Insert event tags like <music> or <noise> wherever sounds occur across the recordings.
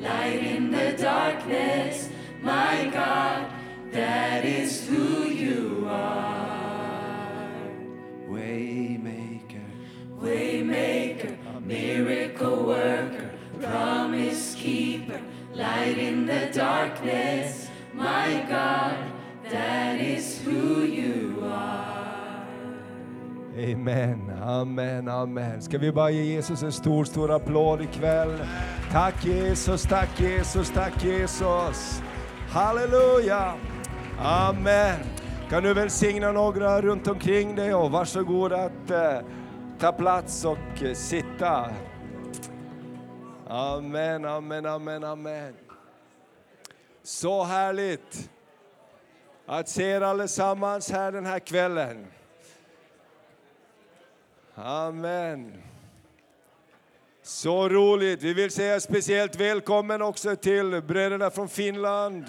light in the darkness. My God, that is who you are. Waymaker, Waymaker, miracle worker, promise keeper, light in the darkness. My God, that is who you are. Amen, amen, amen. Ska vi bara ge Jesus en stor, stor applåd ikväll? Tack Jesus, tack Jesus, tack Jesus. Halleluja! Amen. Kan du välsigna några runt omkring dig och varsågod att eh, ta plats och eh, sitta. Amen, amen, amen, amen. Så härligt att se er allesammans här den här kvällen. Amen. Så roligt. Vi vill säga speciellt välkommen också till bröderna från Finland.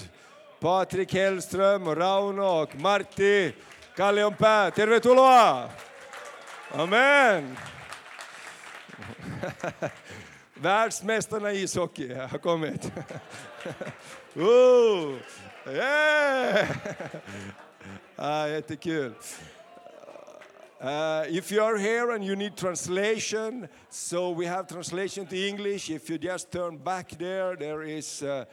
Patrik Hellström, Rauno och Martti Kallionpää. Tervetuloa! Amen! <laughs> Världsmästarna i ishockey har kommit. <laughs> oh, yeah! <laughs> ah, jättekul. Uh, if you are here and you need translation, so we have translation to English. If you just turn back there, there is uh,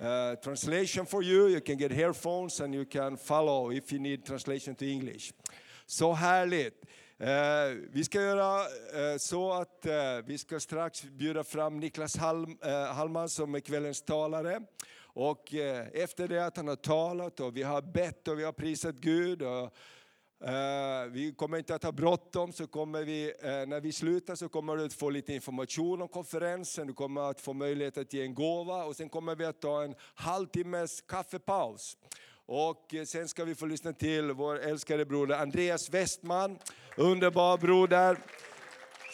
uh, translation for you. You can get earphones and you can follow if you need translation to English. Så härligt. Eh, vi ska göra eh, så att eh, vi ska strax bjuda fram Niklas Halm, eh, Hallman som är kvällens talare. Och eh, efter det att han har talat och vi har bett och vi har prisat Gud och Eh, vi kommer inte att ha bråttom, så kommer vi, eh, när vi slutar så kommer du att få lite information om konferensen, du kommer att få möjlighet att ge en gåva och sen kommer vi att ta en halvtimmes kaffepaus. Och eh, sen ska vi få lyssna till vår älskade broder Andreas Westman, underbar broder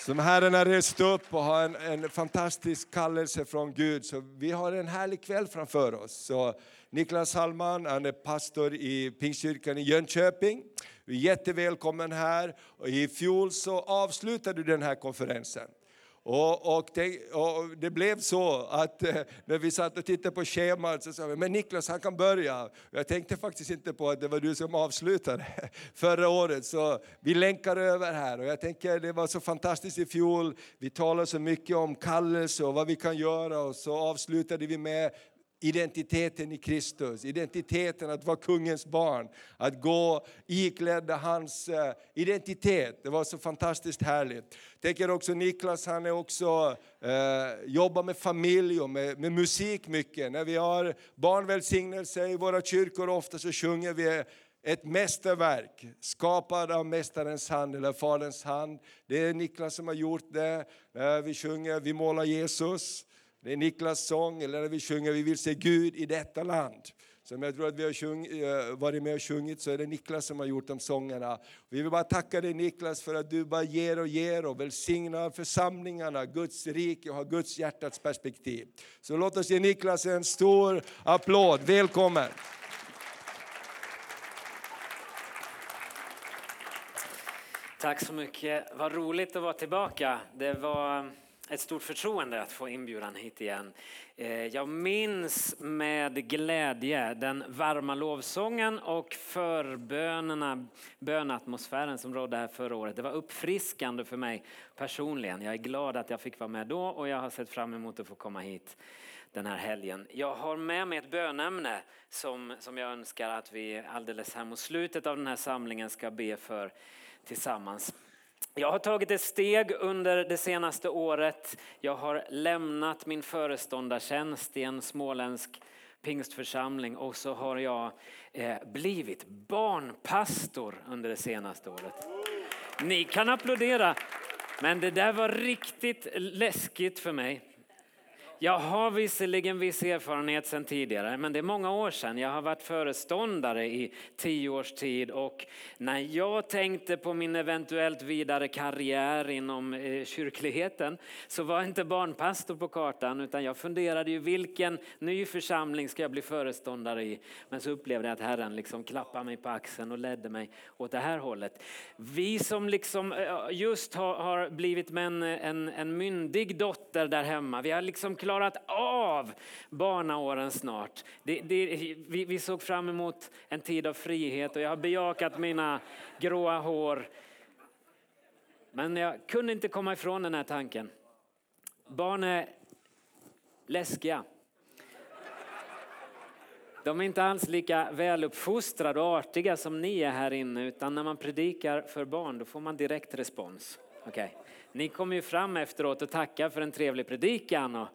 som Herren har rest upp och har en, en fantastisk kallelse från Gud. Så vi har en härlig kväll framför oss. Så Niklas Hallman, han är pastor i Pingstkyrkan i Jönköping. Du är jättevälkommen här. Och I fjol så avslutade du den här konferensen. Och, och, det, och, det, blev så att eh, när vi satt och tittade på schemat så sa vi, men Niklas han kan börja. Jag tänkte faktiskt inte på att det var du som avslutade <laughs> förra året. Så vi länkar över här och jag tänker det var så fantastiskt i fjol. Vi talade så mycket om kallelse och vad vi kan göra och så avslutade vi med identiteten i Kristus, identiteten att vara kungens barn, att gå iklädda hans eh, identitet. Det var så fantastiskt härligt. Tänker också Niklas, han är också, eh, jobbar med familj och med, med, musik mycket. När vi har barnvälsignelse i våra kyrkor ofta så sjunger vi ett mästerverk, skapad av Mästarens hand eller Faderns hand. Det är Niklas som har gjort det. Eh, vi sjunger Vi målar Jesus. Det är Niklas sång, eller när vi sjunger Vi vill se Gud i detta land. Som jag tror att vi har sjung, eh, varit med och sjungit så är det Niklas som har gjort de sångerna. Vi vill bara tacka dig Niklas för att du bara ger och ger och välsignar församlingarna, Guds rike och har Guds hjärtats perspektiv. Så låt oss ge Niklas en stor applåd. Välkommen! Tack så mycket. Vad roligt att vara tillbaka. Det var ett stort förtroende att få inbjudan hit igen. Eh, jag minns med glädje den varma lovsången och förbönerna, bönatmosfären som rådde här förra året. Det var uppfriskande för mig personligen. Jag är glad att jag fick vara med då och jag har sett fram emot att få komma hit den här helgen. Jag har med mig ett bönämne som, som jag önskar att vi alldeles här mot slutet av den här samlingen ska be för tillsammans. Jag har tagit ett steg under det senaste året. Jag har lämnat min föreståndartjänst i en småländsk pingstförsamling och så har jag eh, blivit barnpastor under det senaste året. Ni kan applådera, men det där var riktigt läskigt för mig. Jag har visserligen viss erfarenhet sedan tidigare, men det är många år sedan. Jag har varit föreståndare i tio års tid och när jag tänkte på min eventuellt vidare karriär inom eh, kyrkligheten så var inte barnpastor på kartan utan jag funderade ju vilken ny församling ska jag bli föreståndare i. Men så upplevde jag att Herren liksom klappade mig på axeln och ledde mig åt det här hållet. Vi som liksom eh, just har, har blivit med en, en, en myndig dotter där hemma, vi har liksom klarat av barnaåren snart. Det, det, vi, vi såg fram emot en tid av frihet och jag har bejakat mina gråa hår. Men jag kunde inte komma ifrån den här tanken. Barn är läskiga. De är inte alls lika väluppfostrade och artiga som ni är här inne utan när man predikar för barn då får man direkt respons. Okay. Ni kommer ju fram efteråt och tackar för en trevlig predikan och,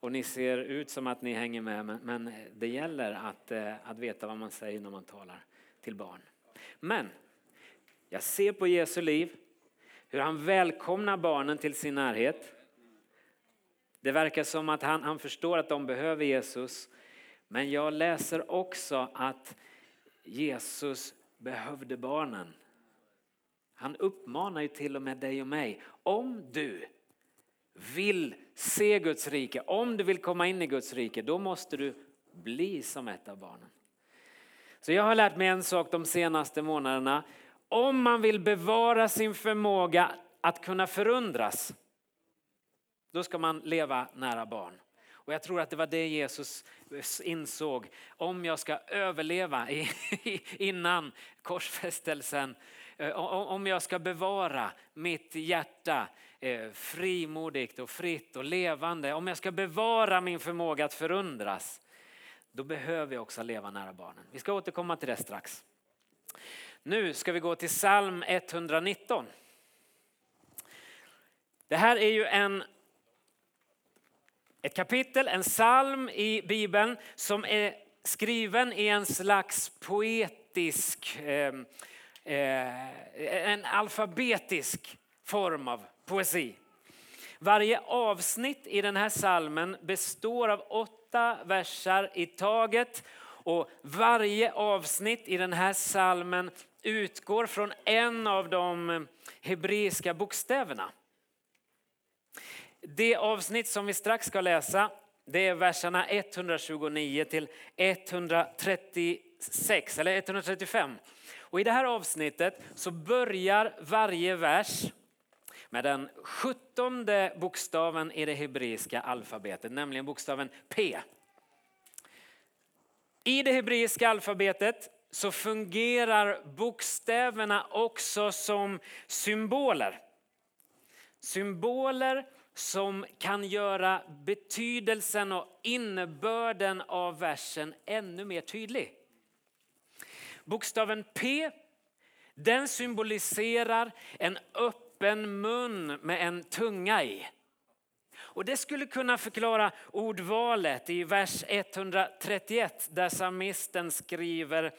och ni ser ut som att ni hänger med men, det gäller att, eh, att veta vad man säger när man talar till barn. Men jag ser på Jesu liv hur han välkomnar barnen till sin närhet. Det verkar som att han, han förstår att de behöver Jesus men jag läser också att Jesus behövde barnen. Han uppmanar ju till och med dig och mig. Om du vill se Guds rike, om du vill komma in i Guds rike, då måste du bli som ett av barnen. Så jag har lärt mig en sak de senaste månaderna. Om man vill bevara sin förmåga att kunna förundras, då ska man leva nära barn. Och jag tror att det var det Jesus insåg. Om jag ska överleva innan korsfästelsen, eh, om jag ska bevara mitt hjärta Eh, frimodigt och fritt och levande, om jag ska bevara min förmåga att förundras, då behöver jag också leva nära barnen. Vi ska återkomma till det strax. Nu ska vi gå till psalm 119. Det här är ju en ett kapitel, en psalm i Bibeln som är skriven i en slags poetisk, eh, eh, en alfabetisk form av poesi. Varje avsnitt i den här salmen består av åtta versar i taget och varje avsnitt i den här salmen utgår från en av de hebreiska bokstäverna. Det avsnitt som vi strax ska läsa det är verserna 129 till 136 eller 135. Och I det här avsnittet så börjar varje vers med den sjuttonde bokstaven i det hebreiska alfabetet, nämligen bokstaven P. I det hebreiska alfabetet så fungerar bokstäverna också som symboler. Symboler som kan göra betydelsen och innebörden av versen ännu mer tydlig. Bokstaven P den symboliserar en öppen Öppen mun med en tunga i. Och det skulle kunna förklara ordvalet i vers 131 där psalmisten skriver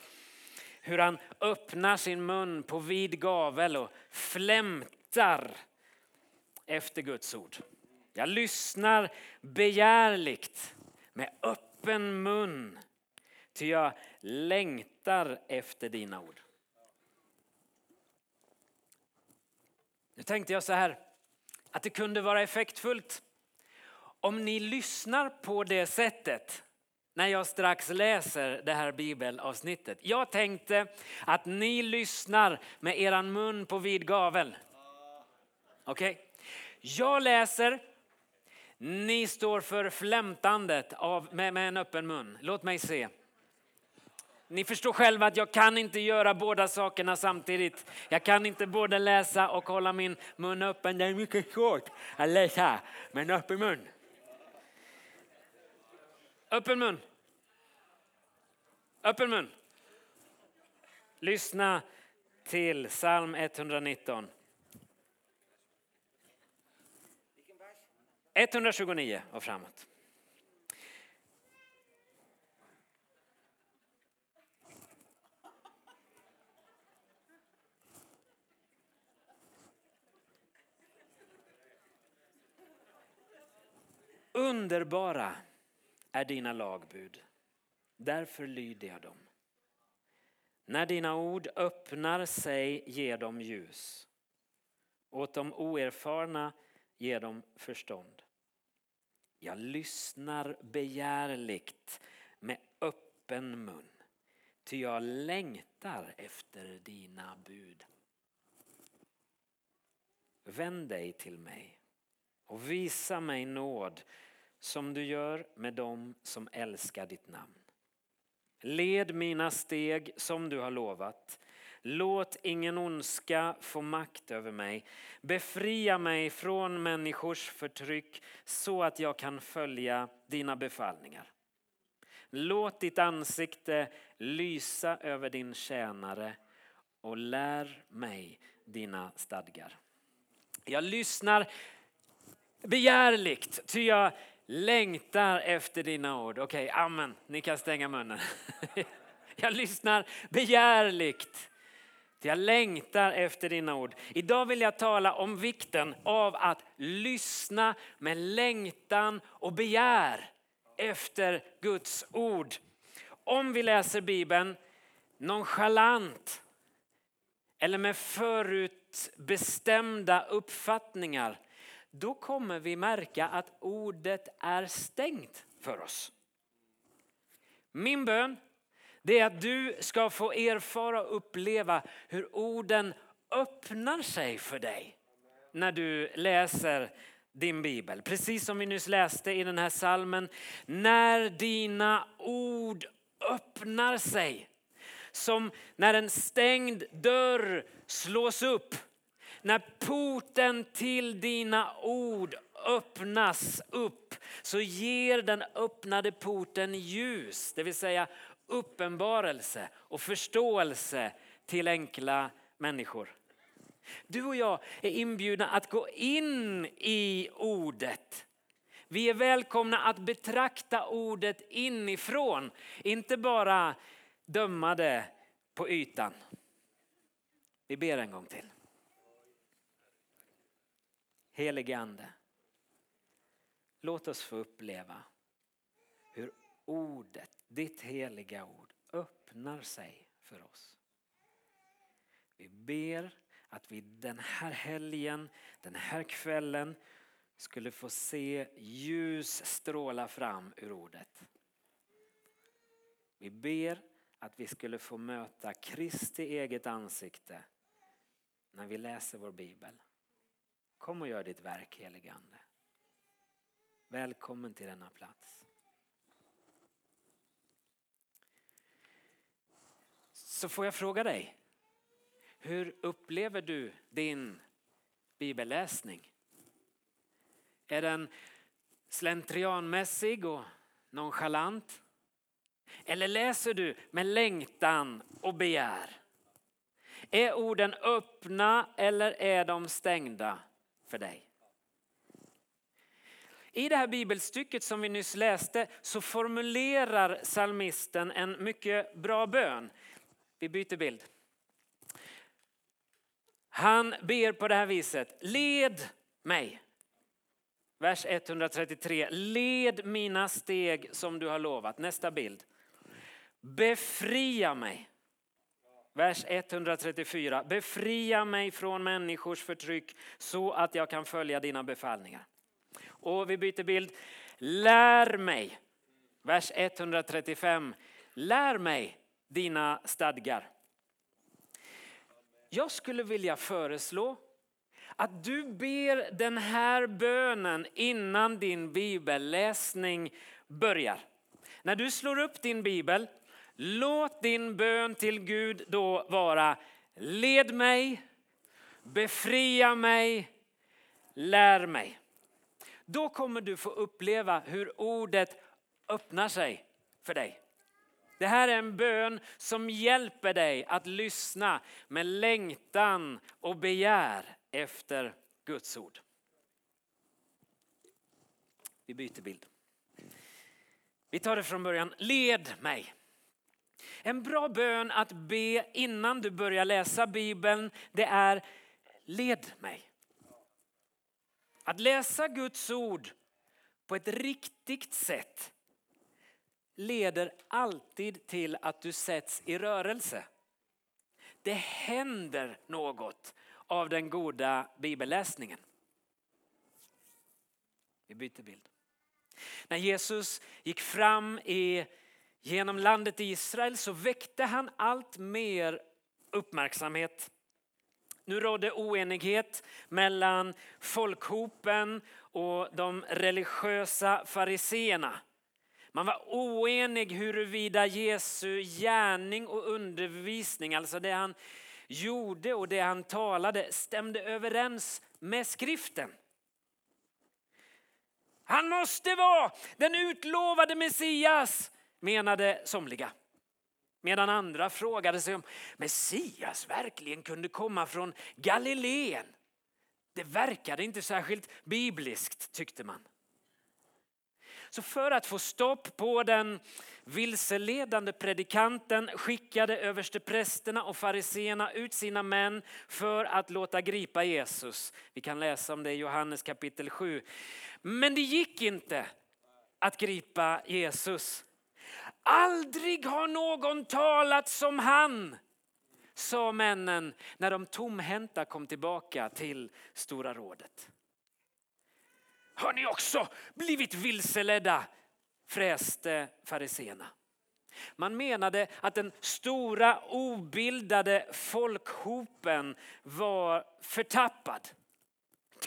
hur han öppnar sin mun på vid gavel och flämtar efter Guds ord. Jag lyssnar begärligt med öppen mun, ty jag längtar efter dina ord. Nu tänkte jag så här, att det kunde vara effektfullt om ni lyssnar på det sättet när jag strax läser det här bibelavsnittet. Jag tänkte att ni lyssnar med eran mun på vid gavel. Okej? Okay? Jag läser, ni står för flämtandet av, med, med en öppen mun. Låt mig se. Ni förstår själva att jag kan inte göra båda sakerna samtidigt. Jag kan inte både läsa och hålla min mun öppen. Det är mycket svårt att läsa med en öppen mun. Öppen mun. Öppen mun. Lyssna till psalm 119. 129 och framåt. Underbara är dina lagbud, därför lyder jag dem. När dina ord öppnar sig ger de ljus. Åt de oerfarna ger de förstånd. Jag lyssnar begärligt med öppen mun. Ty jag längtar efter dina bud. Vänd dig till mig och visa mig nåd som du gör med dem som älskar ditt namn. Led mina steg som du har lovat. Låt ingen ondska få makt över mig. Befria mig från människors förtryck så att jag kan följa dina befallningar. Låt ditt ansikte lysa över din tjänare och lär mig dina stadgar. Jag lyssnar begärligt, ty jag längtar efter dina ord. Okej, okay, amen. Ni kan stänga munnen. <laughs> Jag lyssnar begärligt. Jag längtar efter dina ord. Idag vill jag tala om vikten av att lyssna med längtan och begär efter Guds ord. Om vi läser Bibeln nonchalant eller med förutbestämda uppfattningar då kommer vi märka att ordet är stängt för oss. Min bön det är att du ska få erfara och uppleva hur orden öppnar sig för dig när du läser din bibel. Precis som vi nyss läste i den här salmen. När dina ord öppnar sig. Som när en stängd dörr slås upp när porten till dina ord öppnas upp så ger den öppnade porten ljus, det vill säga uppenbarelse och förståelse till enkla människor. Du och jag är inbjudna att gå in i ordet. Vi är välkomna att betrakta ordet inifrån, inte bara döma det på ytan. Vi ber en gång till. Helige Ande, låt oss få uppleva hur ordet, ditt heliga ord, öppnar sig för oss. Vi ber att vi den här helgen, den här kvällen skulle få se ljus stråla fram ur ordet. Vi ber att vi skulle få möta Kristi eget ansikte när vi läser vår bibel. Kom och gör ditt verk helige Ande. Välkommen till denna plats. Så får jag fråga dig, hur upplever du din bibelläsning? Är den slentrianmässig och nonchalant? Eller läser du med längtan och begär? Är orden öppna eller är de stängda? För dig. I det här bibelstycket som vi nyss läste så formulerar salmisten en mycket bra bön. Vi byter bild. Han ber på det här viset. Led mig. Vers 133. Led mina steg som du har lovat. Nästa bild. Befria mig. Vers 134. Befria mig från människors förtryck så att jag kan följa dina befallningar. Och vi byter bild. Lär mig. Vers 135. Lär mig dina stadgar. Jag skulle vilja föreslå att du ber den här bönen innan din bibelläsning börjar. När du slår upp din bibel Låt din bön till Gud då vara led mig, befria mig, lär mig. Då kommer du få uppleva hur ordet öppnar sig för dig. Det här är en bön som hjälper dig att lyssna med längtan och begär efter Guds ord. Vi byter bild. Vi tar det från början. Led mig. En bra bön att be innan du börjar läsa Bibeln, det är led mig. Att läsa Guds ord på ett riktigt sätt leder alltid till att du sätts i rörelse. Det händer något av den goda bibelläsningen. Vi byter bild. När Jesus gick fram i Genom landet Israel så väckte han allt mer uppmärksamhet. Nu rådde oenighet mellan folkhopen och de religiösa fariseerna. Man var oenig huruvida Jesu gärning och undervisning, alltså det han gjorde och det han talade, stämde överens med skriften. Han måste vara den utlovade Messias, menade somliga. Medan andra frågade sig om Messias verkligen kunde komma från Galileen. Det verkade inte särskilt bibliskt tyckte man. Så för att få stopp på den vilseledande predikanten skickade översteprästerna och fariseerna ut sina män för att låta gripa Jesus. Vi kan läsa om det i Johannes kapitel 7. Men det gick inte att gripa Jesus. Aldrig har någon talat som han, sa männen när de tomhänta kom tillbaka till Stora rådet. Har ni också blivit vilseledda? fräste fariseerna. Man menade att den stora obildade folkhopen var förtappad.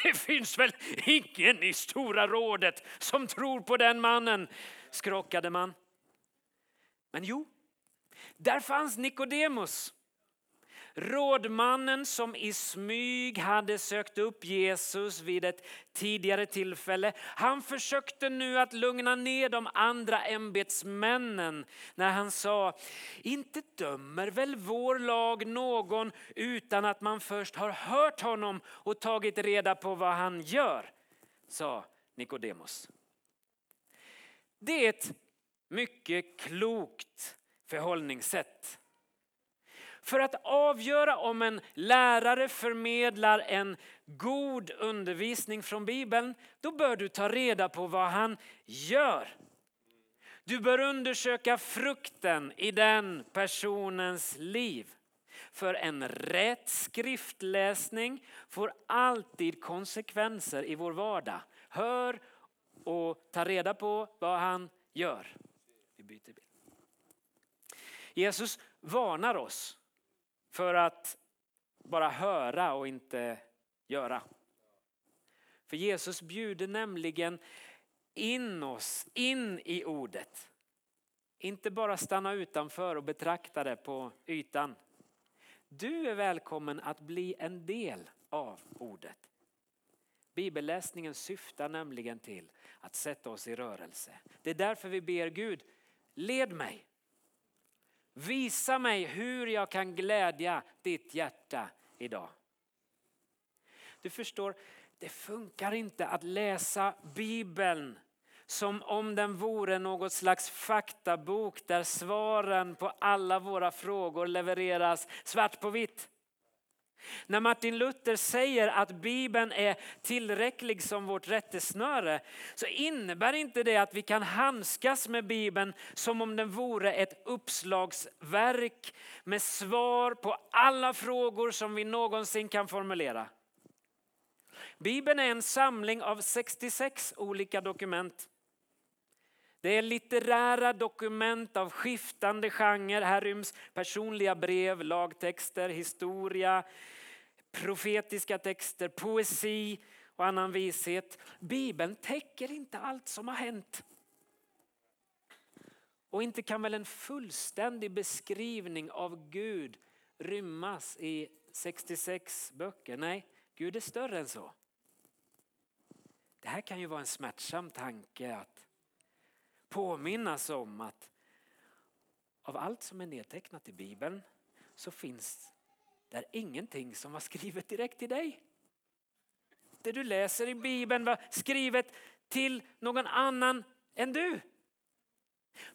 Det finns väl ingen i Stora rådet som tror på den mannen, skrockade man. Men jo, där fanns Nikodemus. Rådmannen som i smyg hade sökt upp Jesus vid ett tidigare tillfälle. Han försökte nu att lugna ner de andra ämbetsmännen när han sa, inte dömer väl vår lag någon utan att man först har hört honom och tagit reda på vad han gör, sa Nikodemus. Det är ett mycket klokt förhållningssätt. För att avgöra om en lärare förmedlar en god undervisning från Bibeln, då bör du ta reda på vad han gör. Du bör undersöka frukten i den personens liv. För en rätt skriftläsning får alltid konsekvenser i vår vardag. Hör och ta reda på vad han gör. Byter bild. Jesus varnar oss för att bara höra och inte göra. För Jesus bjuder nämligen in oss, in i ordet. Inte bara stanna utanför och betrakta det på ytan. Du är välkommen att bli en del av ordet. Bibelläsningen syftar nämligen till att sätta oss i rörelse. Det är därför vi ber Gud, led mig. Visa mig hur jag kan glädja ditt hjärta idag. Du förstår, det funkar inte att läsa Bibeln som om den vore något slags faktabok där svaren på alla våra frågor levereras svart på vitt. När Martin Luther säger att Bibeln är tillräcklig som vårt rättesnöre så innebär inte det att vi kan handskas med Bibeln som om den vore ett uppslagsverk med svar på alla frågor som vi någonsin kan formulera. Bibeln är en samling av 66 olika dokument. Det är litterära dokument av skiftande genre. Här ryms personliga brev, lagtexter, historia, profetiska texter, poesi och annan vishet. Bibeln täcker inte allt som har hänt. Och inte kan väl en fullständig beskrivning av Gud rymmas i 66 böcker? Nej, Gud är större än så. Det här kan ju vara en smärtsam tanke att påminnas om att av allt som är nedtecknat i Bibeln så finns där ingenting som var skrivet direkt till dig. Det du läser i Bibeln var skrivet till någon annan än du.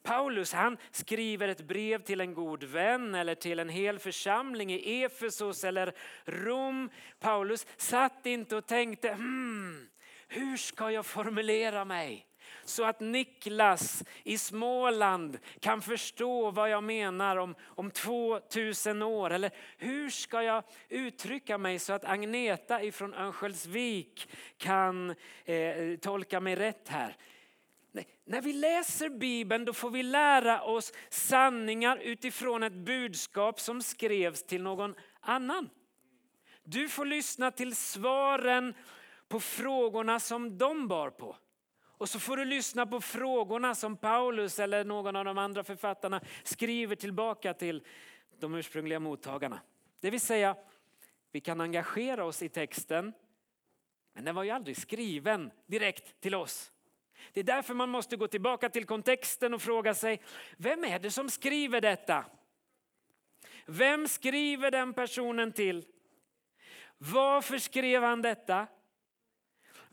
Paulus han skriver ett brev till en god vän eller till en hel församling i Efesos eller Rom. Paulus satt inte och tänkte, hmm, hur ska jag formulera mig? Så att Niklas i Småland kan förstå vad jag menar om, om 2000 år? Eller hur ska jag uttrycka mig så att Agneta ifrån Örnsköldsvik kan eh, tolka mig rätt här? Nej, när vi läser Bibeln då får vi lära oss sanningar utifrån ett budskap som skrevs till någon annan. Du får lyssna till svaren på frågorna som de bar på. Och så får du lyssna på frågorna som Paulus eller någon av de andra författarna skriver tillbaka till de ursprungliga mottagarna. Det vill säga, vi kan engagera oss i texten, men den var ju aldrig skriven direkt till oss. Det är därför man måste gå tillbaka till kontexten och fråga sig, vem är det som skriver detta? Vem skriver den personen till? Varför skrev han detta?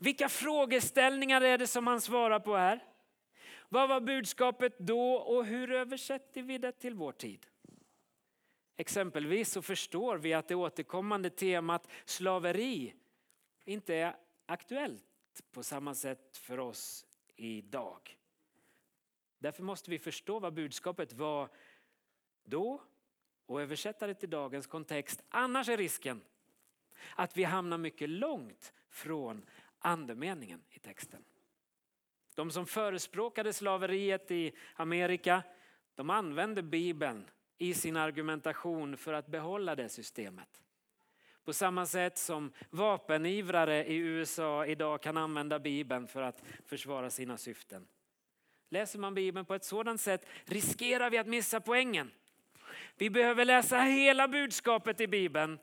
Vilka frågeställningar är det som han svarar på här? Vad var budskapet då och hur översätter vi det till vår tid? Exempelvis så förstår vi att det återkommande temat slaveri inte är aktuellt på samma sätt för oss idag. Därför måste vi förstå vad budskapet var då och översätta det till dagens kontext. Annars är risken att vi hamnar mycket långt från andemeningen i texten. De som förespråkade slaveriet i Amerika, de använde Bibeln i sin argumentation för att behålla det systemet. På samma sätt som vapenivrare i USA idag kan använda Bibeln för att försvara sina syften. Läser man Bibeln på ett sådant sätt riskerar vi att missa poängen. Vi behöver läsa hela budskapet i Bibeln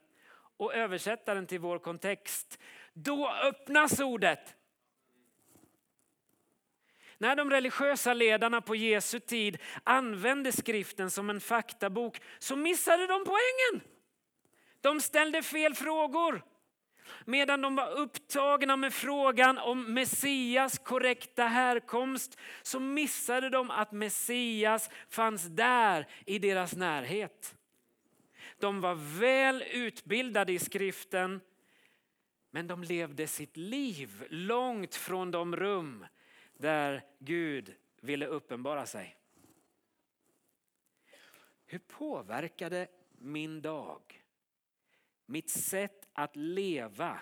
och översätta den till vår kontext. Då öppnas ordet. När de religiösa ledarna på Jesu tid använde skriften som en faktabok så missade de poängen. De ställde fel frågor. Medan de var upptagna med frågan om Messias korrekta härkomst så missade de att Messias fanns där i deras närhet. De var väl utbildade i skriften men de levde sitt liv långt från de rum där Gud ville uppenbara sig. Hur påverkade min dag mitt sätt att leva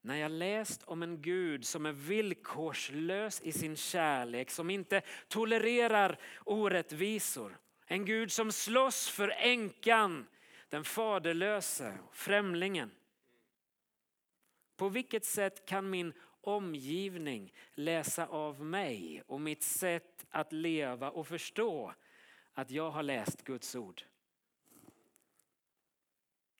när jag läst om en Gud som är villkorslös i sin kärlek, som inte tolererar orättvisor. En Gud som slåss för änkan, den faderlöse, främlingen. På vilket sätt kan min omgivning läsa av mig och mitt sätt att leva och förstå att jag har läst Guds ord?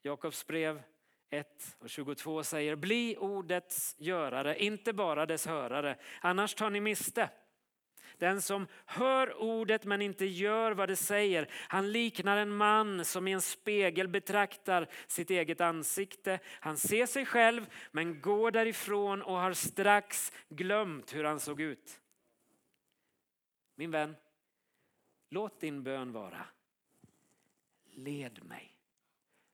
Jakobs brev 1 och 22 säger bli ordets görare, inte bara dess hörare, annars tar ni miste. Den som hör ordet men inte gör vad det säger, han liknar en man som i en spegel betraktar sitt eget ansikte. Han ser sig själv men går därifrån och har strax glömt hur han såg ut. Min vän, låt din bön vara. Led mig.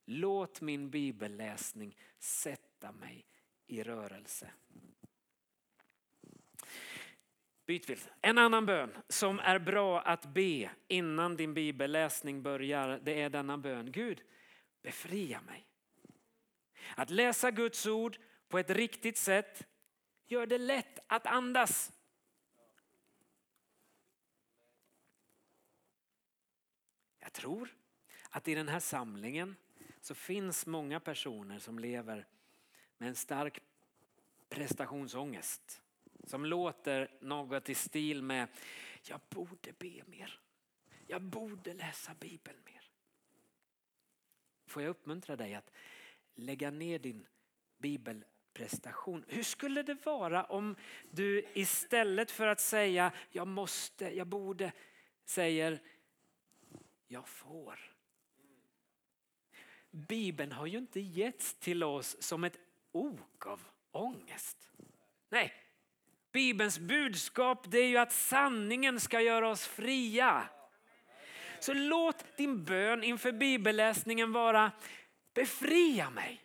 Låt min bibelläsning sätta mig i rörelse. Bytvilt. En annan bön som är bra att be innan din bibelläsning börjar, det är denna bön. Gud, befria mig. Att läsa Guds ord på ett riktigt sätt gör det lätt att andas. Jag tror att i den här samlingen så finns många personer som lever med en stark prestationsångest. Som låter något i stil med, jag borde be mer. Jag borde läsa Bibeln mer. Får jag uppmuntra dig att lägga ner din bibelprestation. Hur skulle det vara om du istället för att säga jag måste, jag borde, säger jag får. Bibeln har ju inte getts till oss som ett ok av ångest. Nej, Bibelns budskap det är ju att sanningen ska göra oss fria. Så låt din bön inför bibelläsningen vara befria mig.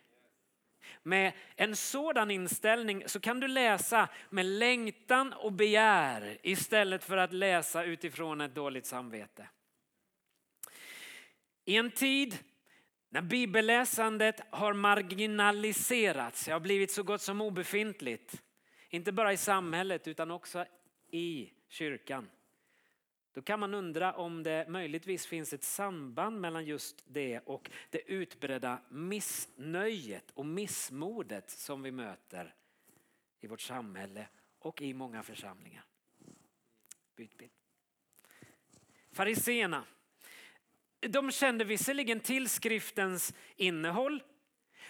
Med en sådan inställning så kan du läsa med längtan och begär istället för att läsa utifrån ett dåligt samvete. I en tid när bibelläsandet har marginaliserats, har blivit så gott som obefintligt, inte bara i samhället utan också i kyrkan. Då kan man undra om det möjligtvis finns ett samband mellan just det och det utbredda missnöjet och missmodet som vi möter i vårt samhälle och i många församlingar. Byt bild. Fariséerna. De kände visserligen till skriftens innehåll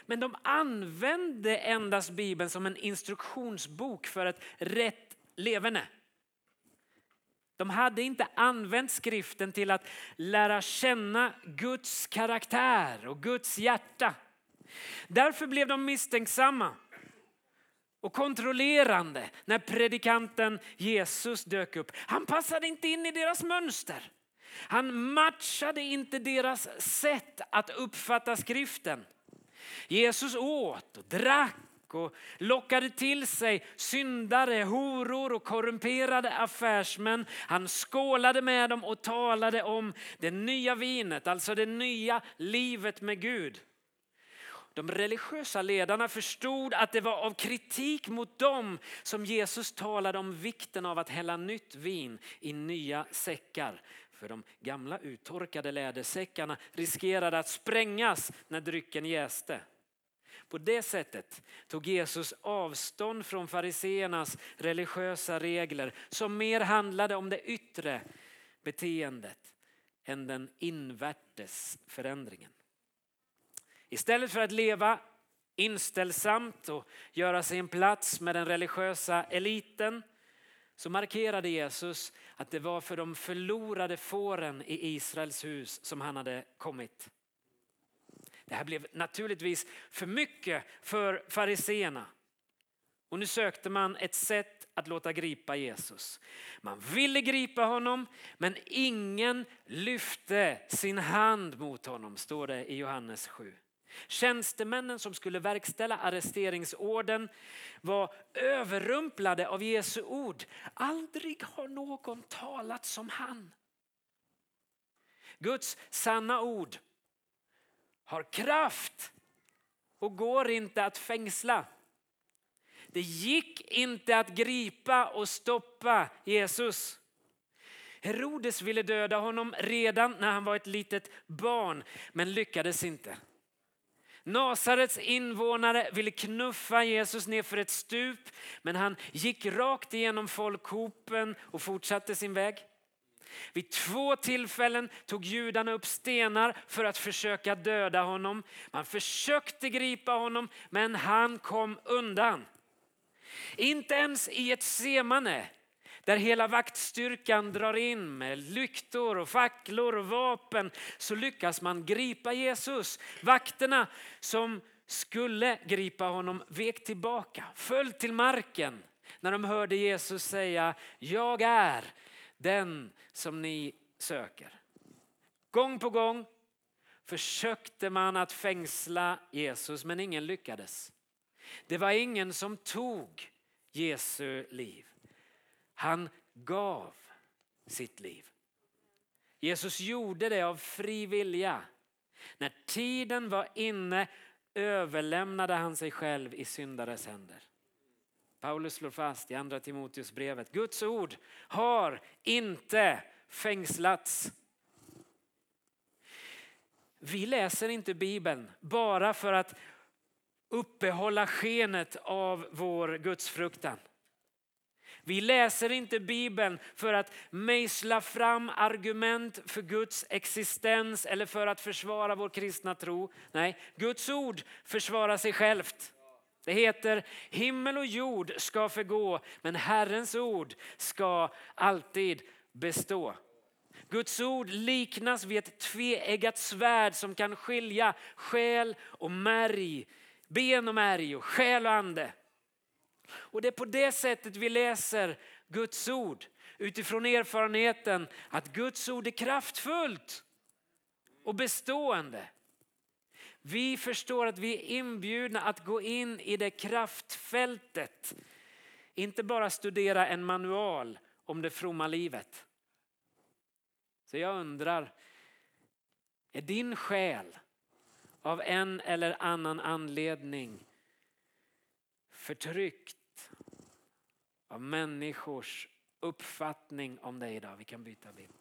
men de använde endast Bibeln som en instruktionsbok för ett rätt levande. De hade inte använt skriften till att lära känna Guds karaktär och Guds hjärta. Därför blev de misstänksamma och kontrollerande när predikanten Jesus dök upp. Han passade inte in i deras mönster. Han matchade inte deras sätt att uppfatta skriften. Jesus åt och drack och lockade till sig syndare, horor och korrumperade affärsmän. Han skålade med dem och talade om det nya vinet, alltså det nya livet med Gud. De religiösa ledarna förstod att det var av kritik mot dem som Jesus talade om vikten av att hälla nytt vin i nya säckar. För de gamla uttorkade lädersäckarna riskerade att sprängas när drycken jäste. På det sättet tog Jesus avstånd från fariseernas religiösa regler som mer handlade om det yttre beteendet än den invärtes förändringen. Istället för att leva inställsamt och göra sig en plats med den religiösa eliten så markerade Jesus att det var för de förlorade fåren i Israels hus som han hade kommit. Det här blev naturligtvis för mycket för fariseerna. Och nu sökte man ett sätt att låta gripa Jesus. Man ville gripa honom men ingen lyfte sin hand mot honom, står det i Johannes 7. Tjänstemännen som skulle verkställa arresteringsorden var överrumplade av Jesu ord. Aldrig har någon talat som han. Guds sanna ord har kraft och går inte att fängsla. Det gick inte att gripa och stoppa Jesus. Herodes ville döda honom redan när han var ett litet barn men lyckades inte. Nasarets invånare ville knuffa Jesus ner för ett stup men han gick rakt igenom folkhopen och fortsatte sin väg. Vid två tillfällen tog judarna upp stenar för att försöka döda honom. Man försökte gripa honom men han kom undan. Inte ens i ett semane där hela vaktstyrkan drar in med lyktor och facklor och vapen så lyckas man gripa Jesus. Vakterna som skulle gripa honom vek tillbaka, föll till marken när de hörde Jesus säga jag är den som ni söker. Gång på gång försökte man att fängsla Jesus men ingen lyckades. Det var ingen som tog Jesu liv. Han gav sitt liv. Jesus gjorde det av fri vilja. När tiden var inne överlämnade han sig själv i syndares händer. Paulus slår fast i andra Timoteusbrevet, Guds ord har inte fängslats. Vi läser inte Bibeln bara för att uppehålla skenet av vår gudsfruktan. Vi läser inte Bibeln för att mejsla fram argument för Guds existens eller för att försvara vår kristna tro. Nej, Guds ord försvarar sig självt. Det heter himmel och jord ska förgå men Herrens ord ska alltid bestå. Guds ord liknas vid ett tveeggat svärd som kan skilja själ och märg, ben och märg och själ och ande. Och det är på det sättet vi läser Guds ord utifrån erfarenheten att Guds ord är kraftfullt och bestående. Vi förstår att vi är inbjudna att gå in i det kraftfältet. Inte bara studera en manual om det fromma livet. Så jag undrar, är din själ av en eller annan anledning förtryckt av människors uppfattning om dig idag. Vi kan byta bild.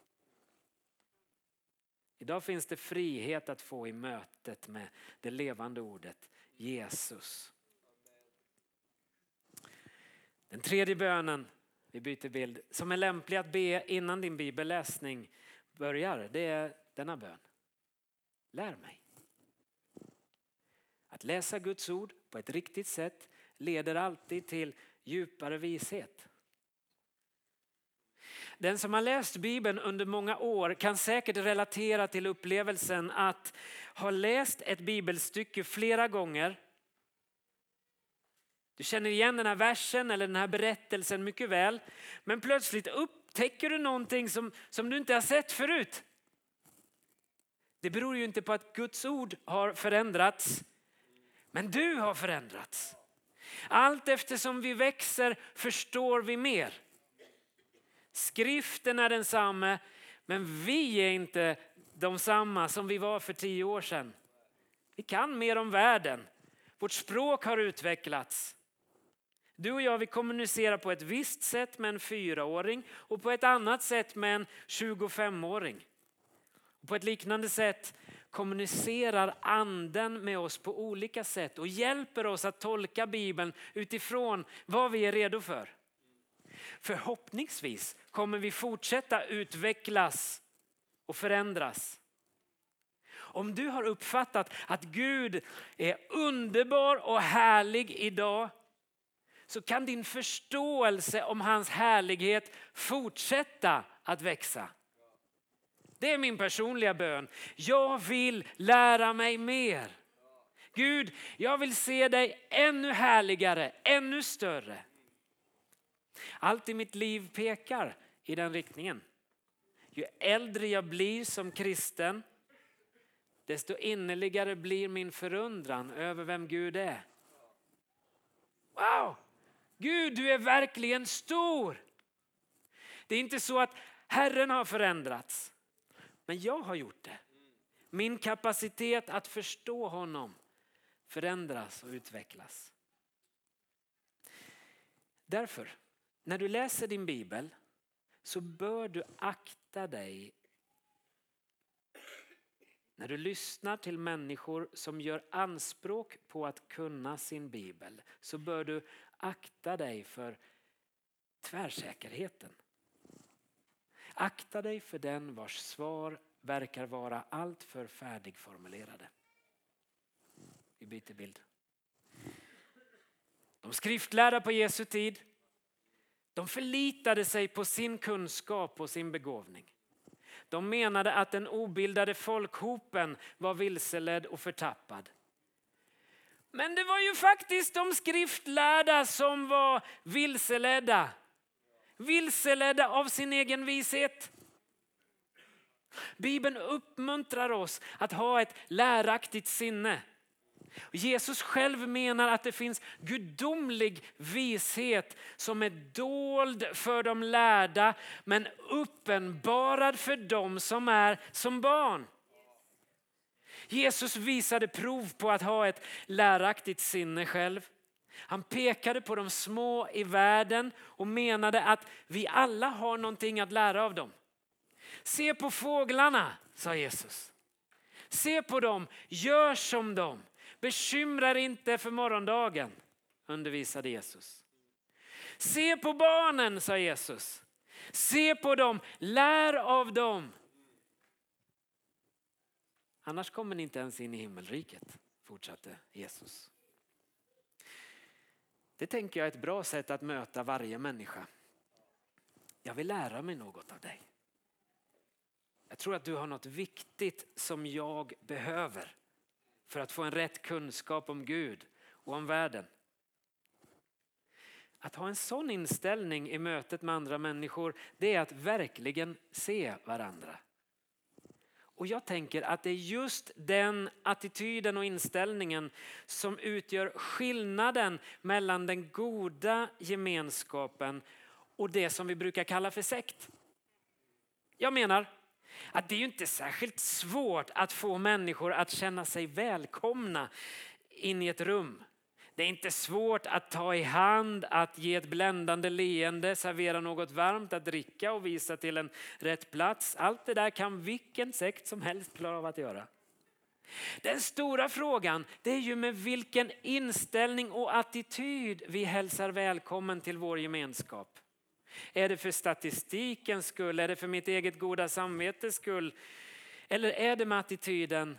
Idag finns det frihet att få i mötet med det levande ordet Jesus. Den tredje bönen, vi byter bild, som är lämplig att be innan din bibelläsning börjar, det är denna bön. Lär mig. Att läsa Guds ord på ett riktigt sätt leder alltid till djupare vishet. Den som har läst Bibeln under många år kan säkert relatera till upplevelsen att ha läst ett bibelstycke flera gånger. Du känner igen den här versen eller den här berättelsen mycket väl. Men plötsligt upptäcker du någonting som, som du inte har sett förut. Det beror ju inte på att Guds ord har förändrats. Men du har förändrats. Allt eftersom vi växer förstår vi mer. Skriften är densamma, men vi är inte de samma som vi var för tio år sedan. Vi kan mer om världen. Vårt språk har utvecklats. Du och jag vi kommunicerar på ett visst sätt med en fyraåring och på ett annat sätt med en 25-åring. På ett liknande sätt kommunicerar anden med oss på olika sätt och hjälper oss att tolka Bibeln utifrån vad vi är redo för. Förhoppningsvis kommer vi fortsätta utvecklas och förändras. Om du har uppfattat att Gud är underbar och härlig idag så kan din förståelse om hans härlighet fortsätta att växa. Det är min personliga bön. Jag vill lära mig mer. Gud, jag vill se dig ännu härligare, ännu större. Allt i mitt liv pekar i den riktningen. Ju äldre jag blir som kristen, desto innerligare blir min förundran över vem Gud är. Wow! Gud, du är verkligen stor. Det är inte så att Herren har förändrats, men jag har gjort det. Min kapacitet att förstå honom förändras och utvecklas. Därför när du läser din bibel så bör du akta dig när du lyssnar till människor som gör anspråk på att kunna sin bibel så bör du akta dig för tvärsäkerheten. Akta dig för den vars svar verkar vara alltför färdigformulerade. Vi byter bild. De skriftlärda på Jesu tid de förlitade sig på sin kunskap och sin begåvning. De menade att den obildade folkhopen var vilseledd och förtappad. Men det var ju faktiskt de skriftlärda som var vilseledda. Vilseledda av sin egen vishet. Bibeln uppmuntrar oss att ha ett läraktigt sinne. Jesus själv menar att det finns gudomlig vishet som är dold för de lärda men uppenbarad för dem som är som barn. Jesus visade prov på att ha ett läraktigt sinne själv. Han pekade på de små i världen och menade att vi alla har någonting att lära av dem. Se på fåglarna, sa Jesus. Se på dem, gör som dem. Bekymra dig inte för morgondagen, undervisade Jesus. Se på barnen, sa Jesus. Se på dem, lär av dem. Annars kommer ni inte ens in i himmelriket, fortsatte Jesus. Det tänker jag är ett bra sätt att möta varje människa. Jag vill lära mig något av dig. Jag tror att du har något viktigt som jag behöver för att få en rätt kunskap om Gud och om världen. Att ha en sån inställning i mötet med andra människor, det är att verkligen se varandra. Och jag tänker att det är just den attityden och inställningen som utgör skillnaden mellan den goda gemenskapen och det som vi brukar kalla för sekt. Jag menar, att det är ju inte särskilt svårt att få människor att känna sig välkomna in i ett rum. Det är inte svårt att ta i hand, att ge ett bländande leende, servera något varmt att dricka och visa till en rätt plats. Allt det där kan vilken sekt som helst klara av att göra. Den stora frågan det är ju med vilken inställning och attityd vi hälsar välkommen till vår gemenskap. Är det för statistikens skull? Är det för mitt eget goda samvetes skull? Eller är det med attityden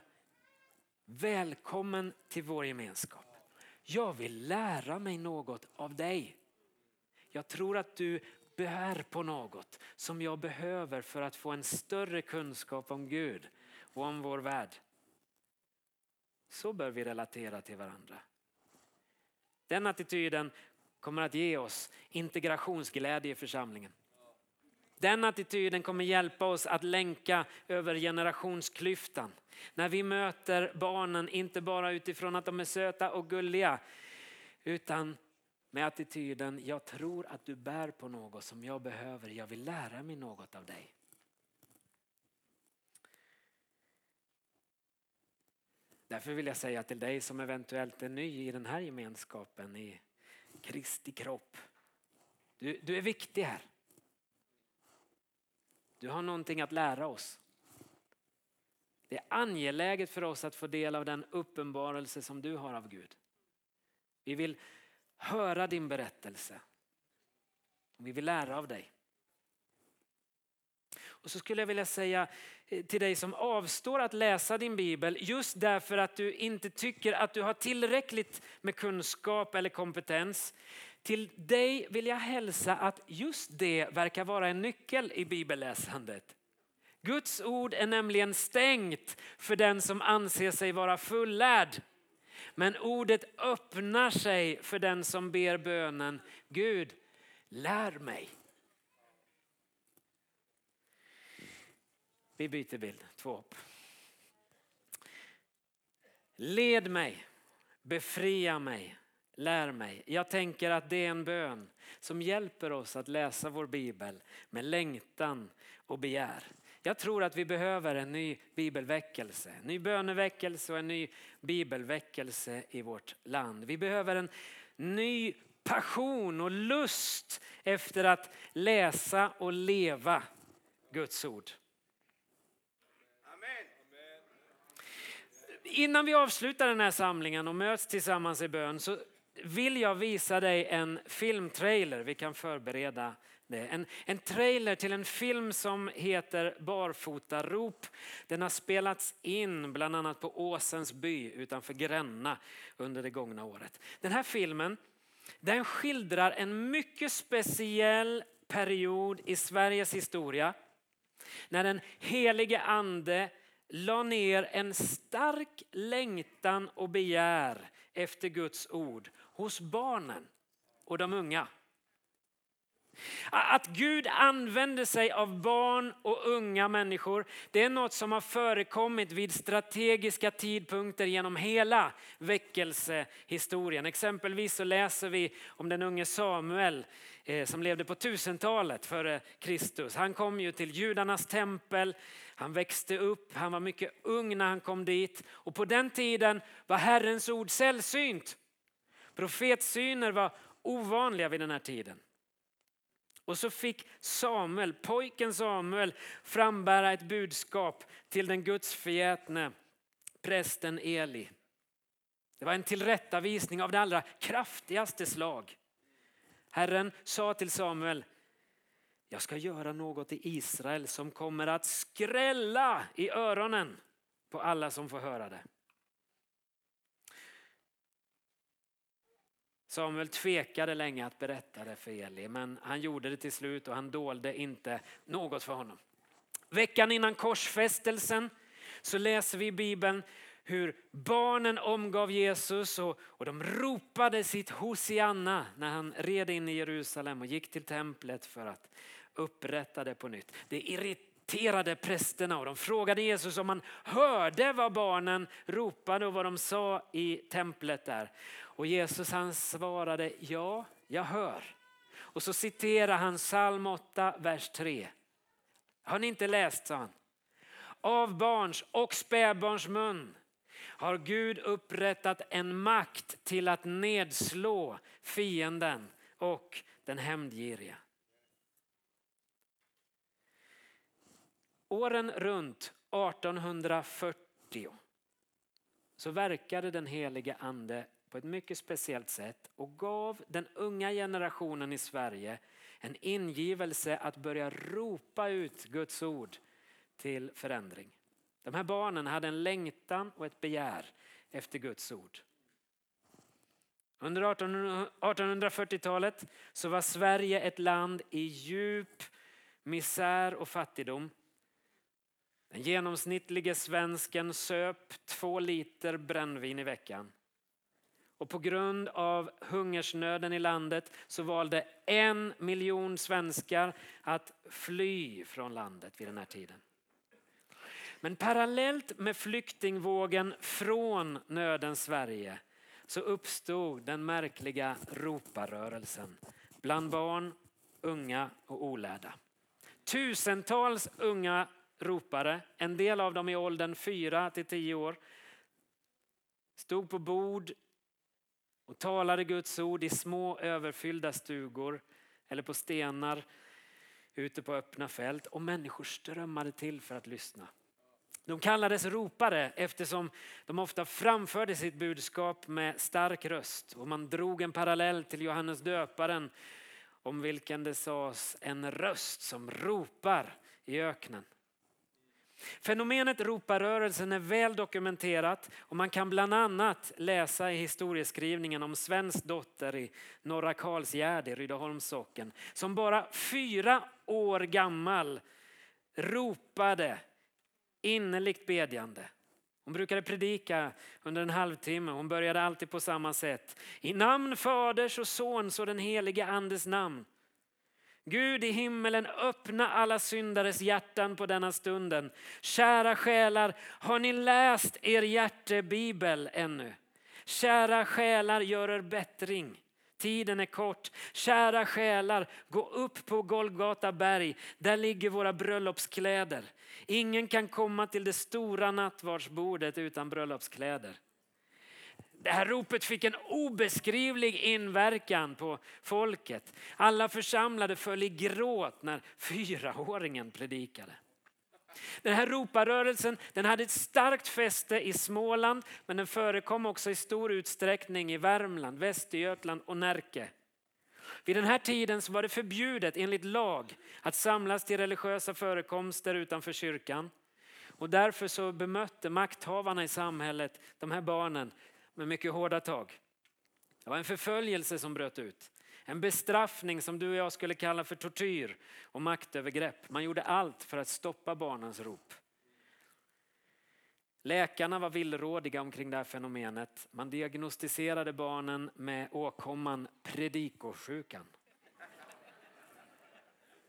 välkommen till vår gemenskap? Jag vill lära mig något av dig. Jag tror att du bär på något som jag behöver för att få en större kunskap om Gud och om vår värld. Så bör vi relatera till varandra. Den attityden kommer att ge oss integrationsglädje i församlingen. Den attityden kommer hjälpa oss att länka över generationsklyftan. När vi möter barnen, inte bara utifrån att de är söta och gulliga, utan med attityden, jag tror att du bär på något som jag behöver, jag vill lära mig något av dig. Därför vill jag säga till dig som eventuellt är ny i den här gemenskapen i Kristi kropp. Du, du är viktig här. Du har någonting att lära oss. Det är angeläget för oss att få del av den uppenbarelse som du har av Gud. Vi vill höra din berättelse. Vi vill lära av dig. Och så skulle jag vilja säga eh, till dig som avstår att läsa din bibel just därför att du inte tycker att du har tillräckligt med kunskap eller kompetens. Till dig vill jag hälsa att just det verkar vara en nyckel i bibelläsandet. Guds ord är nämligen stängt för den som anser sig vara fullärd. Men ordet öppnar sig för den som ber bönen Gud, lär mig. Vi byter bild, två upp. Led mig, befria mig, lär mig. Jag tänker att det är en bön som hjälper oss att läsa vår bibel med längtan och begär. Jag tror att vi behöver en ny bibelväckelse, en ny böneväckelse och en ny bibelväckelse i vårt land. Vi behöver en ny passion och lust efter att läsa och leva Guds ord. Innan vi avslutar den här samlingen och möts tillsammans i bön så vill jag visa dig en filmtrailer. Vi kan förbereda det. En, en trailer till en film som heter Barfotarop. Den har spelats in bland annat på Åsens by utanför Gränna under det gångna året. Den här filmen den skildrar en mycket speciell period i Sveriges historia när den helige ande la ner en stark längtan och begär efter Guds ord hos barnen och de unga. Att Gud använder sig av barn och unga människor, det är något som har förekommit vid strategiska tidpunkter genom hela väckelsehistorien. Exempelvis så läser vi om den unge Samuel eh, som levde på tusentalet före Kristus. Han kom ju till judarnas tempel, han växte upp, han var mycket ung när han kom dit och på den tiden var Herrens ord sällsynt. Profetsyner var ovanliga vid den här tiden. Och så fick Samuel, pojken Samuel frambära ett budskap till den gudsförgätne prästen Eli. Det var en tillrättavisning av det allra kraftigaste slag. Herren sa till Samuel, jag ska göra något i Israel som kommer att skrälla i öronen på alla som får höra det. Samuel tvekade länge att berätta det för Eli, men han gjorde det till slut och han dolde inte något för honom. Veckan innan korsfästelsen så läser vi i Bibeln hur barnen omgav Jesus och, och de ropade sitt Hosianna när han red in i Jerusalem och gick till templet för att upprätta det på nytt. Det irriterade prästerna och de frågade Jesus om han hörde vad barnen ropade och vad de sa i templet där. Och Jesus han svarade ja, jag hör. Och så citerar han psalm 8, vers 3. Har ni inte läst, sa han. Av barns och spädbarns mun har Gud upprättat en makt till att nedslå fienden och den hämndgiriga. Åren runt 1840 så verkade den helige ande på ett mycket speciellt sätt och gav den unga generationen i Sverige en ingivelse att börja ropa ut Guds ord till förändring. De här barnen hade en längtan och ett begär efter Guds ord. Under 1840-talet så var Sverige ett land i djup misär och fattigdom. Den genomsnittlige svensken söp två liter brännvin i veckan. Och på grund av hungersnöden i landet så valde en miljon svenskar att fly från landet vid den här tiden. Men parallellt med flyktingvågen från nödens Sverige så uppstod den märkliga roparörelsen bland barn, unga och olärda. Tusentals unga ropare, en del av dem i åldern 4 till 10 år, stod på bord och talade Guds ord i små överfyllda stugor eller på stenar ute på öppna fält och människor strömmade till för att lyssna. De kallades ropare eftersom de ofta framförde sitt budskap med stark röst och man drog en parallell till Johannes döparen om vilken det sades en röst som ropar i öknen. Fenomenet roparörelsen är väl dokumenterat och man kan bland annat läsa i historieskrivningen om Svens dotter i Norra Karlsgärde i Rydaholms socken som bara fyra år gammal ropade innerligt bedjande. Hon brukade predika under en halvtimme. Hon började alltid på samma sätt. I namn Faders och Sons och den helige Andes namn. Gud i himmelen, öppna alla syndares hjärtan på denna stunden. Kära själar, har ni läst er hjärtebibel ännu? Kära själar, gör er bättring. Tiden är kort. Kära själar, gå upp på Golgata berg. Där ligger våra bröllopskläder. Ingen kan komma till det stora nattvardsbordet utan bröllopskläder. Det här ropet fick en obeskrivlig inverkan på folket. Alla församlade föll i gråt när fyraåringen predikade. Den här roparörelsen den hade ett starkt fäste i Småland men den förekom också i stor utsträckning i Värmland, Västergötland och Närke. Vid den här tiden så var det förbjudet enligt lag att samlas till religiösa förekomster utanför kyrkan. Och därför så bemötte makthavarna i samhället de här barnen med mycket hårda tag. Det var en förföljelse som bröt ut. En bestraffning som du och jag skulle kalla för tortyr och maktövergrepp. Man gjorde allt för att stoppa barnens rop. Läkarna var villrådiga omkring det här fenomenet. Man diagnostiserade barnen med åkomman predikosjukan.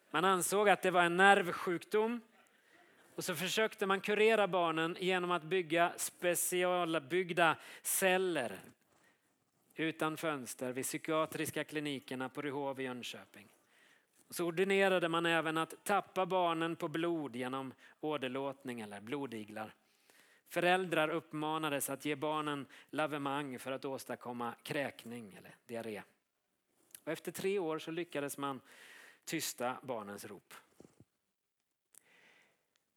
Man ansåg att det var en nervsjukdom och så försökte man kurera barnen genom att bygga specialbyggda celler utan fönster vid psykiatriska klinikerna på Ryhov i Jönköping. Så ordinerade man även att tappa barnen på blod genom åderlåtning eller blodiglar. Föräldrar uppmanades att ge barnen lavemang för att åstadkomma kräkning eller diarré. Och efter tre år så lyckades man tysta barnens rop.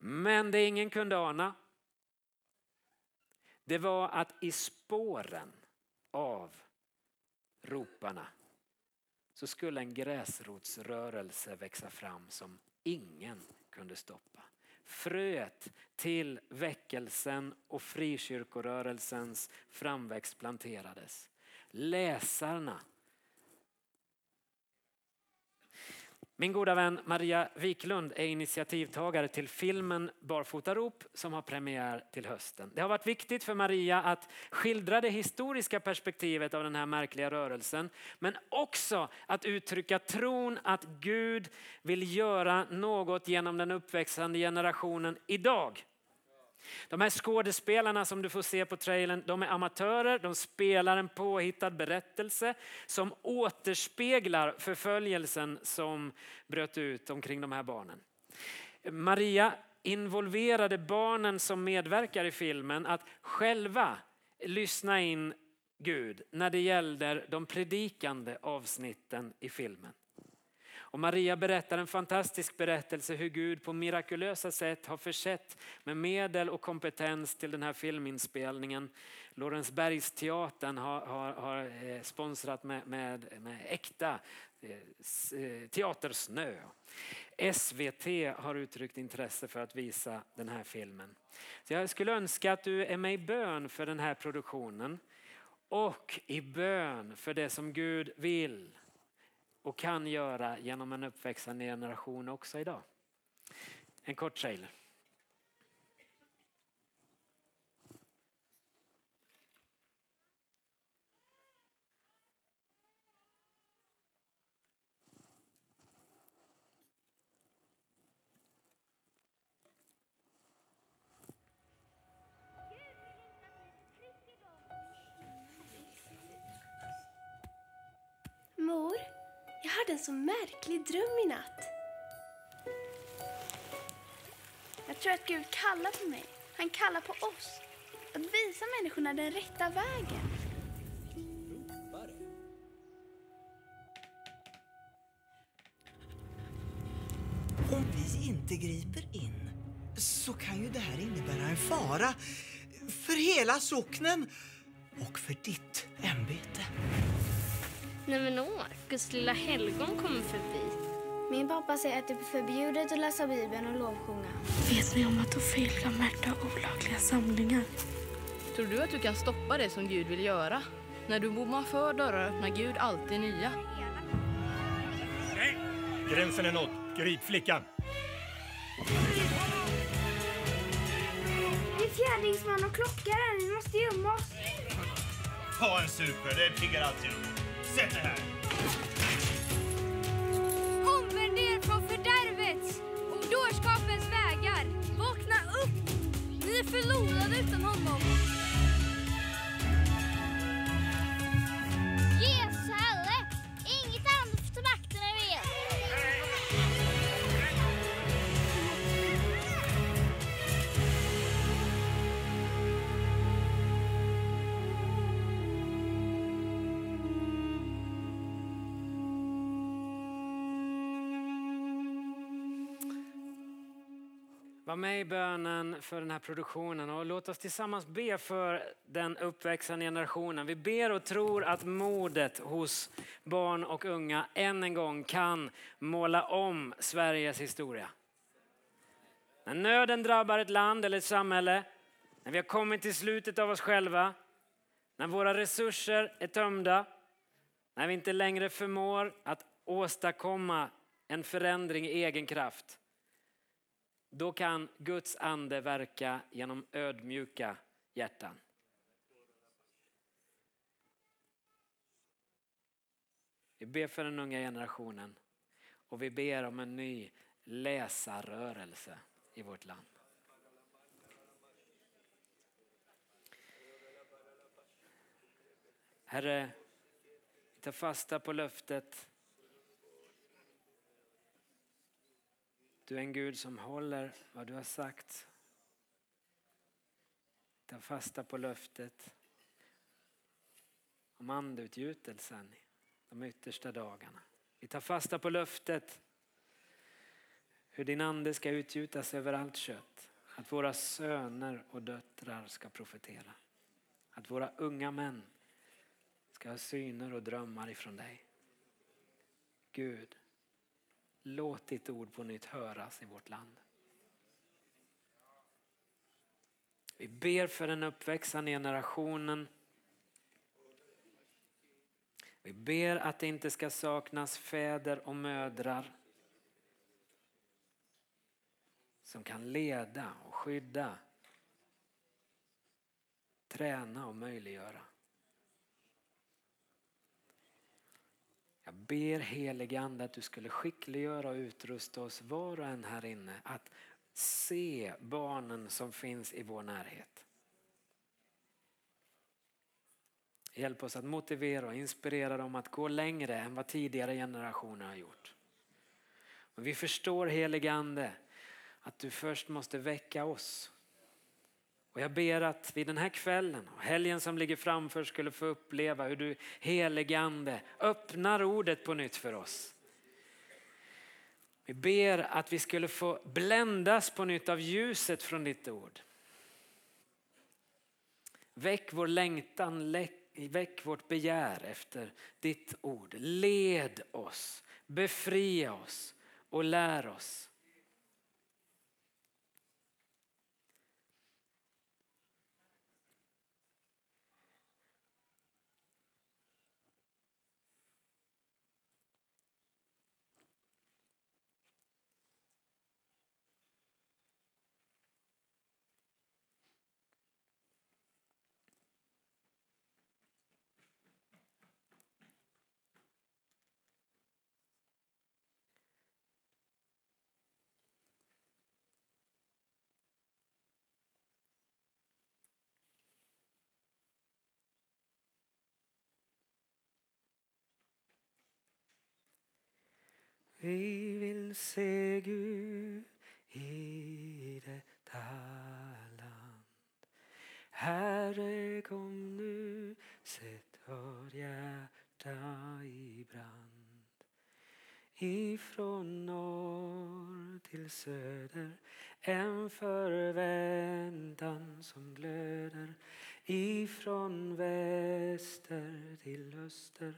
Men det ingen kunde ana det var att i spåren av roparna så skulle en gräsrotsrörelse växa fram som ingen kunde stoppa. Fröet till väckelsen och frikyrkorörelsens framväxt planterades. Läsarna Min goda vän Maria Wiklund är initiativtagare till filmen Barfotarop som har premiär till hösten. Det har varit viktigt för Maria att skildra det historiska perspektivet av den här märkliga rörelsen men också att uttrycka tron att Gud vill göra något genom den uppväxande generationen idag. De här skådespelarna som du får se på trailern, de är amatörer, de spelar en påhittad berättelse som återspeglar förföljelsen som bröt ut omkring de här barnen. Maria involverade barnen som medverkar i filmen att själva lyssna in Gud när det gällde de predikande avsnitten i filmen. Och Maria berättar en fantastisk berättelse hur Gud på mirakulösa sätt har försett med medel och kompetens till den här filminspelningen. Lorensbergsteatern har, har, har eh, sponsrat med, med, med äkta eh, eh, teatersnö. SVT har uttryckt intresse för att visa den här filmen. Så jag skulle önska att du är med i bön för den här produktionen och i bön för det som Gud vill och kan göra genom en uppväxande generation också idag. En kort trailer. Mor, hade en så märklig dröm i natt. Jag tror att Gud kallar på mig. Han kallar på oss. Att visa människorna den rätta vägen. Om vi inte griper in så kan ju det här innebära en fara för hela socknen och för ditt ämbete. Nej men åh, Guds lilla helgon kommer förbi. Min pappa säger att det är förbjudet att läsa Bibeln och lovsjunga. Vet ni om att Ofelia märkte olagliga samlingar? Tror du att du kan stoppa det som Gud vill göra? När du bommar för dörrar öppnar Gud alltid nya. Nej! Gränsen är nådd. Grip flickan. Det är fjärdingsman och klockaren. Vi måste gömma oss. Ta en super, det piggar alltid upp. Sätt dig här. Omvänd er från fördärvets och dårskapens vägar. Vakna upp! Ni är förlorade utan honom. Var med i bönen för den här produktionen och låt oss tillsammans be för den uppväxande generationen. Vi ber och tror att modet hos barn och unga än en gång kan måla om Sveriges historia. När nöden drabbar ett land eller ett samhälle, när vi har kommit till slutet av oss själva, när våra resurser är tömda, när vi inte längre förmår att åstadkomma en förändring i egen kraft. Då kan Guds ande verka genom ödmjuka hjärtan. Vi ber för den unga generationen och vi ber om en ny läsarrörelse i vårt land. Herre, vi tar fasta på löftet Du är en Gud som håller vad du har sagt. Ta fasta på löftet om andeutgjutelsen de yttersta dagarna. Vi tar fasta på löftet hur din ande ska utgjutas över allt kött. Att våra söner och döttrar ska profetera. Att våra unga män ska ha syner och drömmar ifrån dig. Gud, Låt ditt ord på nytt höras i vårt land. Vi ber för den uppväxande generationen. Vi ber att det inte ska saknas fäder och mödrar som kan leda och skydda, träna och möjliggöra. Jag ber helige Ande att du skulle skickliggöra och utrusta oss var och en här inne att se barnen som finns i vår närhet. Hjälp oss att motivera och inspirera dem att gå längre än vad tidigare generationer har gjort. Och vi förstår helige Ande att du först måste väcka oss. Och jag ber att vi den här kvällen och helgen som ligger framför skulle få uppleva hur du heligande öppnar ordet på nytt för oss. Vi ber att vi skulle få bländas på nytt av ljuset från ditt ord. Väck vår längtan, väck vårt begär efter ditt ord. Led oss, befria oss och lär oss. Vi vill se Gud i detta land. Herre kom nu, sätt vårt hjärta i brand. Ifrån norr till söder en förväntan som glöder ifrån väster till öster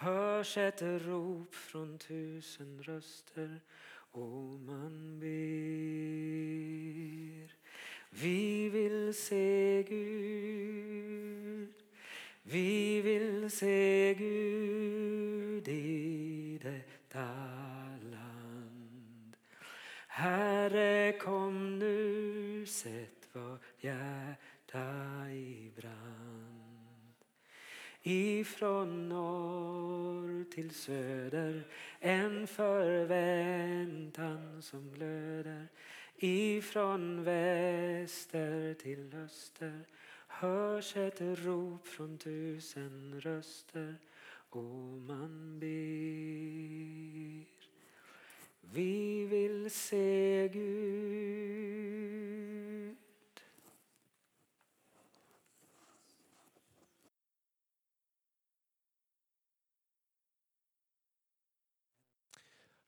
hörs ett rop från tusen röster och man ber. Vi vill se Gud, vi vill se Gud i detta land. Herre kom nu, sätt vårt hjärta i brand ifrån norr till söder en förväntan som glöder ifrån väster till öster hörs ett rop från tusen röster och man ber. Vi vill se Gud.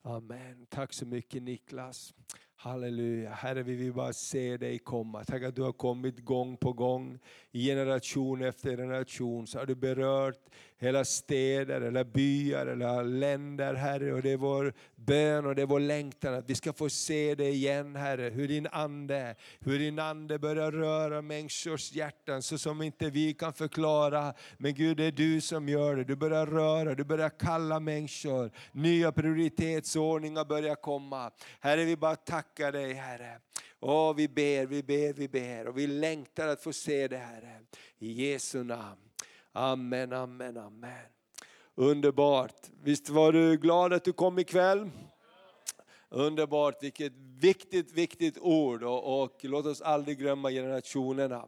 Amen. Tack så mycket Niklas. Halleluja. Herre, vi vill bara se dig komma. Tack att du har kommit gång på gång, generation efter generation, så har du berört hela städer, eller byar, eller länder, Herre. Och det är vår bön och det är vår längtan att vi ska få se dig igen, Herre. Hur din Ande, hur din Ande börjar röra människors hjärtan, så som inte vi kan förklara. Men Gud, det är du som gör det. Du börjar röra, du börjar kalla människor. Nya prioritetsordningar börjar komma. Herre, vi bara tackar dig, Herre. Åh, vi ber, vi ber, vi ber och vi längtar att få se det, Herre. I Jesu namn. Amen, amen, amen. Underbart. Visst var du glad att du kom ikväll? Underbart, vilket viktigt, viktigt ord och, och låt oss aldrig glömma generationerna.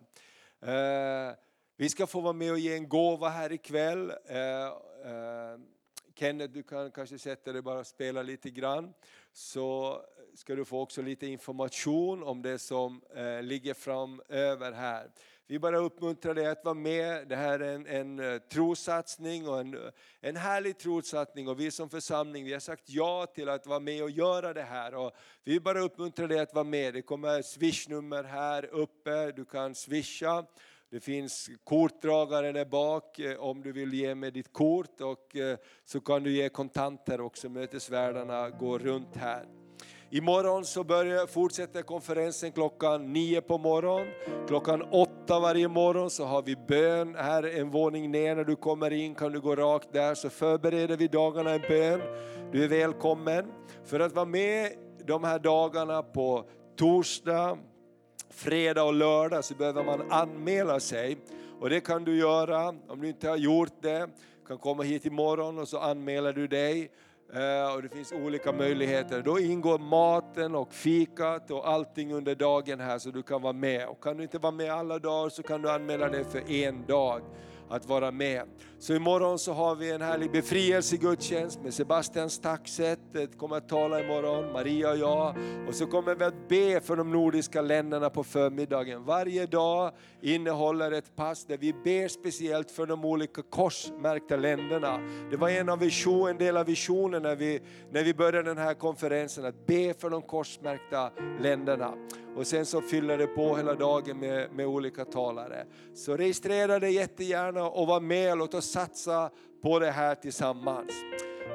Eh, vi ska få vara med och ge en gåva här ikväll. Eh, eh, Kenneth, du kan kanske sätta dig bara och spela lite grann. Så ska du få också lite information om det som eh, ligger framöver här. Vi bara uppmuntrar dig att vara med. Det här är en, en eh, trosatsning och en, eh, en härlig trosatsning och vi som församling vi har sagt ja till att vara med och göra det här. Och vi bara uppmuntrar dig att vara med. Det kommer swishnummer här uppe, du kan swisha. Det finns kortdragare där bak eh, om du vill ge med ditt kort och så kan du ge kontanter också. Mötesvärdarna går runt här. Imorgon så börjar, fortsätter konferensen klockan nio på morgonen. Klockan åtta varje morgon så har vi bön här en våning ner. När du kommer in kan du gå rakt där så förbereder vi dagarna en bön. Du är välkommen. För att vara med de här dagarna på torsdag, fredag och lördag så behöver man anmäla sig. Och det kan du göra om du inte har gjort det. Du kan komma hit imorgon och så anmäler du dig. Eh, och det finns olika möjligheter. Då ingår maten och fikat och allting under dagen här så du kan vara med. Och kan du inte vara med alla dagar så kan du anmäla dig för en dag. att vara med. Så imorgon så har vi en härlig befrielsegudstjänst med Sebastian Staxet, kommer att tala imorgon, Maria och jag. Och så kommer vi att be för de nordiska länderna på förmiddagen. Varje dag innehåller ett pass där vi ber speciellt för de olika korsmärkta länderna. Det var en, av vision, en del av visionen när vi, när vi började den här konferensen, att be för de korsmärkta länderna. Och sen så fyller det på hela dagen med, med olika talare. Så registrera dig jättegärna och var med, låt oss satsa på det här tillsammans.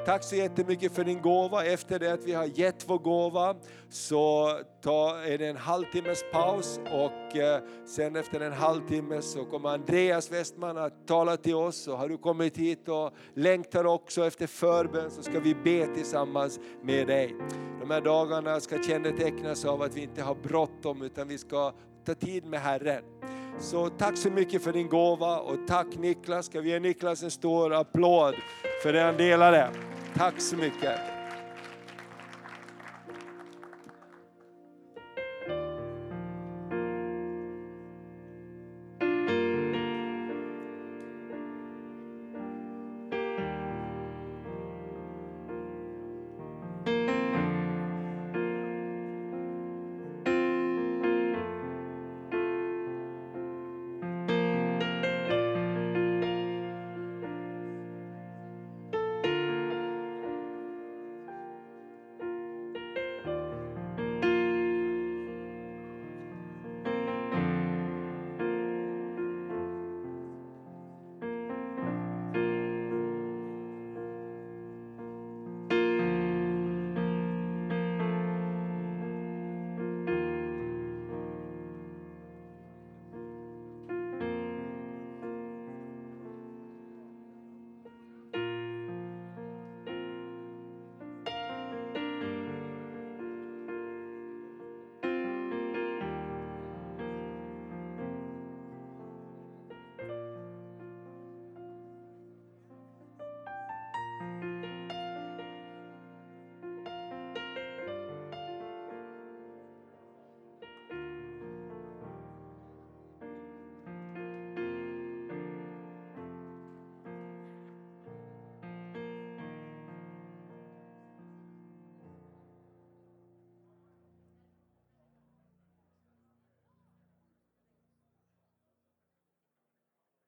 Tack så jättemycket för din gåva. Efter det att vi har gett vår gåva så ta, är det en halvtimmes paus och eh, sen efter en halvtimme så kommer Andreas Westman att tala till oss. Och har du kommit hit och längtar också efter förbön så ska vi be tillsammans med dig. De här dagarna ska kännetecknas av att vi inte har bråttom utan vi ska ta tid med Herren. Så tack så mycket för din gåva och tack Niklas. Ska vi ge Niklas en stor applåd för det han delade. Tack så mycket.